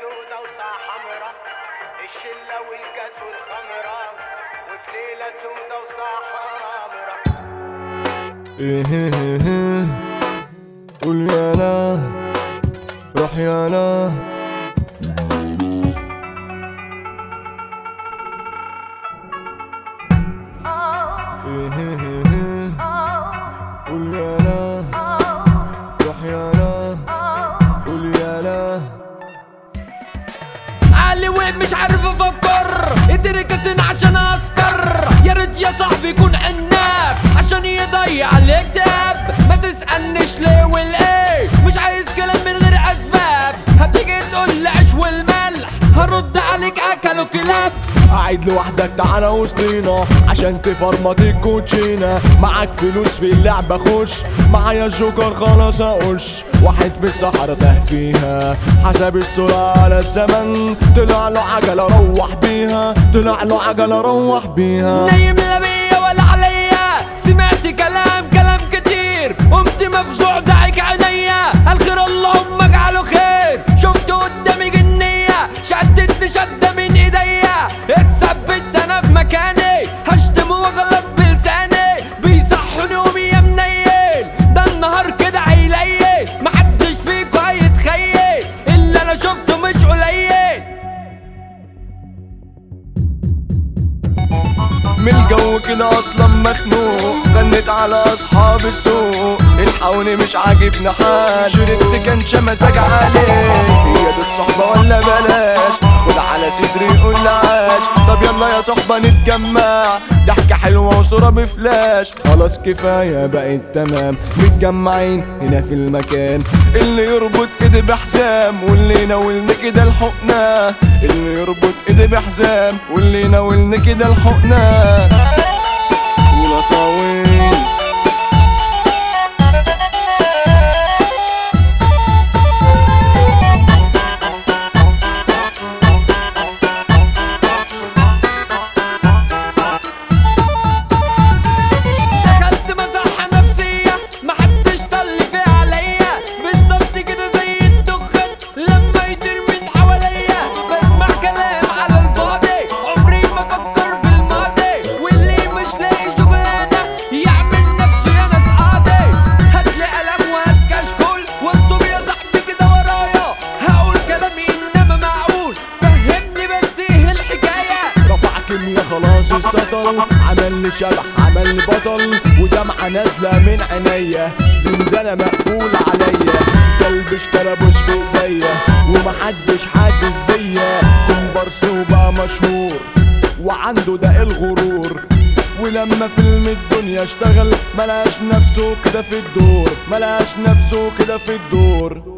سودة وساعة حمرا الشلة والكاس والخمرة وفي ليلة سودة وساعة حمرا إيه إيه إيه. قول يا لا روح يا لا إيه إيه إيه. قول يا كلاب قاعد لوحدك تعالى وسطينا عشان تفرمط الكوتشينة. معاك فلوس في اللعبة خش. معايا الجوكر خلاص أقش. واحد في الصحراء تاه فيها. حسب السرعة على الزمن. طلع له عجلة روح بيها. طلع له عجلة روح بيها. نايم لا الجو كده أصلا مخنوق. غنيت على أصحاب السوق. الحقوني مش عاجبنا حال شربت كان مزاج عليه هي دي الصحبة يلا يا صحبة نتجمع. ضحكة حلوة وصورة بفلاش. خلاص كفاية بقت تمام متجمعين هنا في المكان. اللي يربط ايدي بحزام واللي يناولني كده الحقنة اللي يربط ايدي بحزام واللي يناولني كده الحقنة دخلت السطل عمل لي شبح عمل لي بطل ودمعة نازلة من عينيا زنزانة مقفول عليا كلبش كلبش في ايديا ومحدش حاسس بيا كومبارس وبقى مشهور وعنده ده الغرور ولما فيلم الدنيا اشتغل ملقاش نفسه كده في الدور ملقاش نفسه كده في الدور.